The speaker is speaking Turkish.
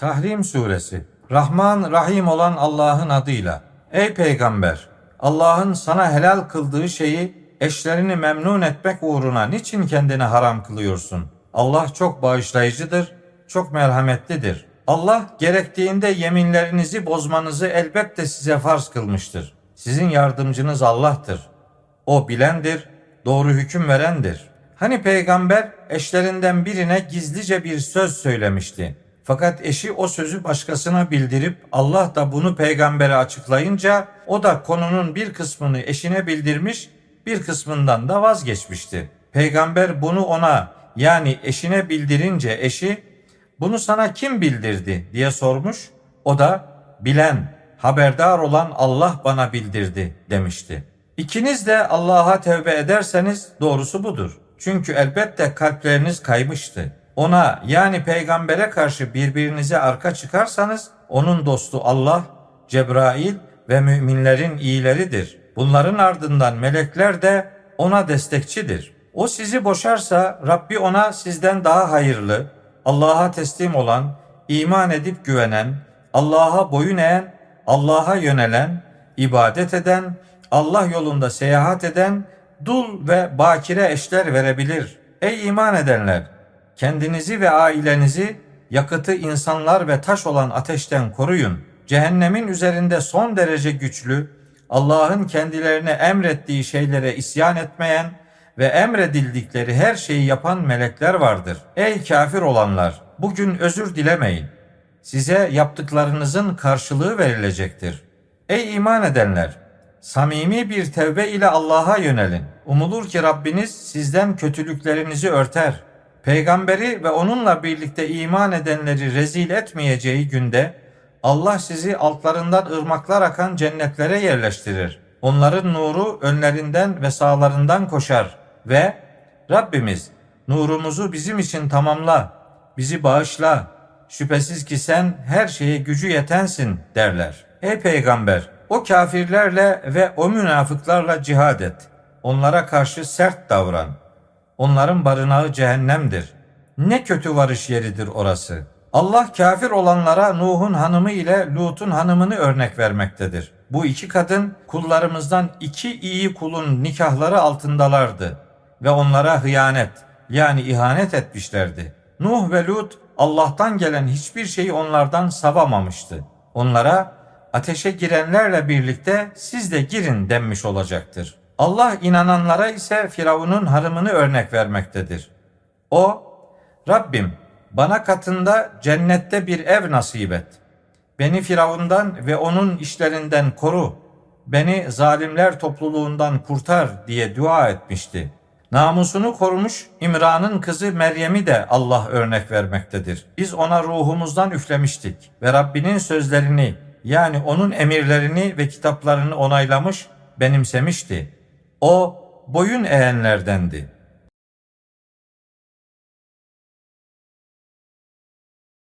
Tahrim Suresi Rahman Rahim olan Allah'ın adıyla. Ey peygamber! Allah'ın sana helal kıldığı şeyi eşlerini memnun etmek uğruna niçin kendine haram kılıyorsun? Allah çok bağışlayıcıdır, çok merhametlidir. Allah gerektiğinde yeminlerinizi bozmanızı elbette size farz kılmıştır. Sizin yardımcınız Allah'tır. O bilendir, doğru hüküm verendir. Hani peygamber eşlerinden birine gizlice bir söz söylemişti. Fakat eşi o sözü başkasına bildirip Allah da bunu peygambere açıklayınca o da konunun bir kısmını eşine bildirmiş, bir kısmından da vazgeçmişti. Peygamber bunu ona yani eşine bildirince eşi bunu sana kim bildirdi diye sormuş. O da bilen, haberdar olan Allah bana bildirdi demişti. İkiniz de Allah'a tevbe ederseniz doğrusu budur. Çünkü elbette kalpleriniz kaymıştı. Ona yani peygambere karşı birbirinize arka çıkarsanız onun dostu Allah, Cebrail ve müminlerin iyileridir. Bunların ardından melekler de ona destekçidir. O sizi boşarsa Rabbi ona sizden daha hayırlı, Allah'a teslim olan, iman edip güvenen, Allah'a boyun eğen, Allah'a yönelen, ibadet eden, Allah yolunda seyahat eden, dul ve bakire eşler verebilir. Ey iman edenler! Kendinizi ve ailenizi yakıtı insanlar ve taş olan ateşten koruyun. Cehennemin üzerinde son derece güçlü, Allah'ın kendilerine emrettiği şeylere isyan etmeyen ve emredildikleri her şeyi yapan melekler vardır. Ey kafir olanlar! Bugün özür dilemeyin. Size yaptıklarınızın karşılığı verilecektir. Ey iman edenler! Samimi bir tevbe ile Allah'a yönelin. Umulur ki Rabbiniz sizden kötülüklerinizi örter. Peygamberi ve onunla birlikte iman edenleri rezil etmeyeceği günde Allah sizi altlarından ırmaklar akan cennetlere yerleştirir. Onların nuru önlerinden ve sağlarından koşar ve Rabbimiz nurumuzu bizim için tamamla, bizi bağışla. Şüphesiz ki sen her şeye gücü yetensin derler. Ey peygamber o kafirlerle ve o münafıklarla cihad et. Onlara karşı sert davran. Onların barınağı cehennemdir. Ne kötü varış yeridir orası. Allah kafir olanlara Nuh'un hanımı ile Lut'un hanımını örnek vermektedir. Bu iki kadın kullarımızdan iki iyi kulun nikahları altındalardı ve onlara hıyanet yani ihanet etmişlerdi. Nuh ve Lut Allah'tan gelen hiçbir şeyi onlardan savamamıştı. Onlara ateşe girenlerle birlikte siz de girin denmiş olacaktır. Allah inananlara ise Firavun'un harımını örnek vermektedir. O, Rabbim bana katında cennette bir ev nasip et. Beni Firavundan ve onun işlerinden koru. Beni zalimler topluluğundan kurtar diye dua etmişti. Namusunu korumuş İmran'ın kızı Meryem'i de Allah örnek vermektedir. Biz ona ruhumuzdan üflemiştik ve Rabbinin sözlerini yani onun emirlerini ve kitaplarını onaylamış, benimsemişti. O boyun eğenlerdendi.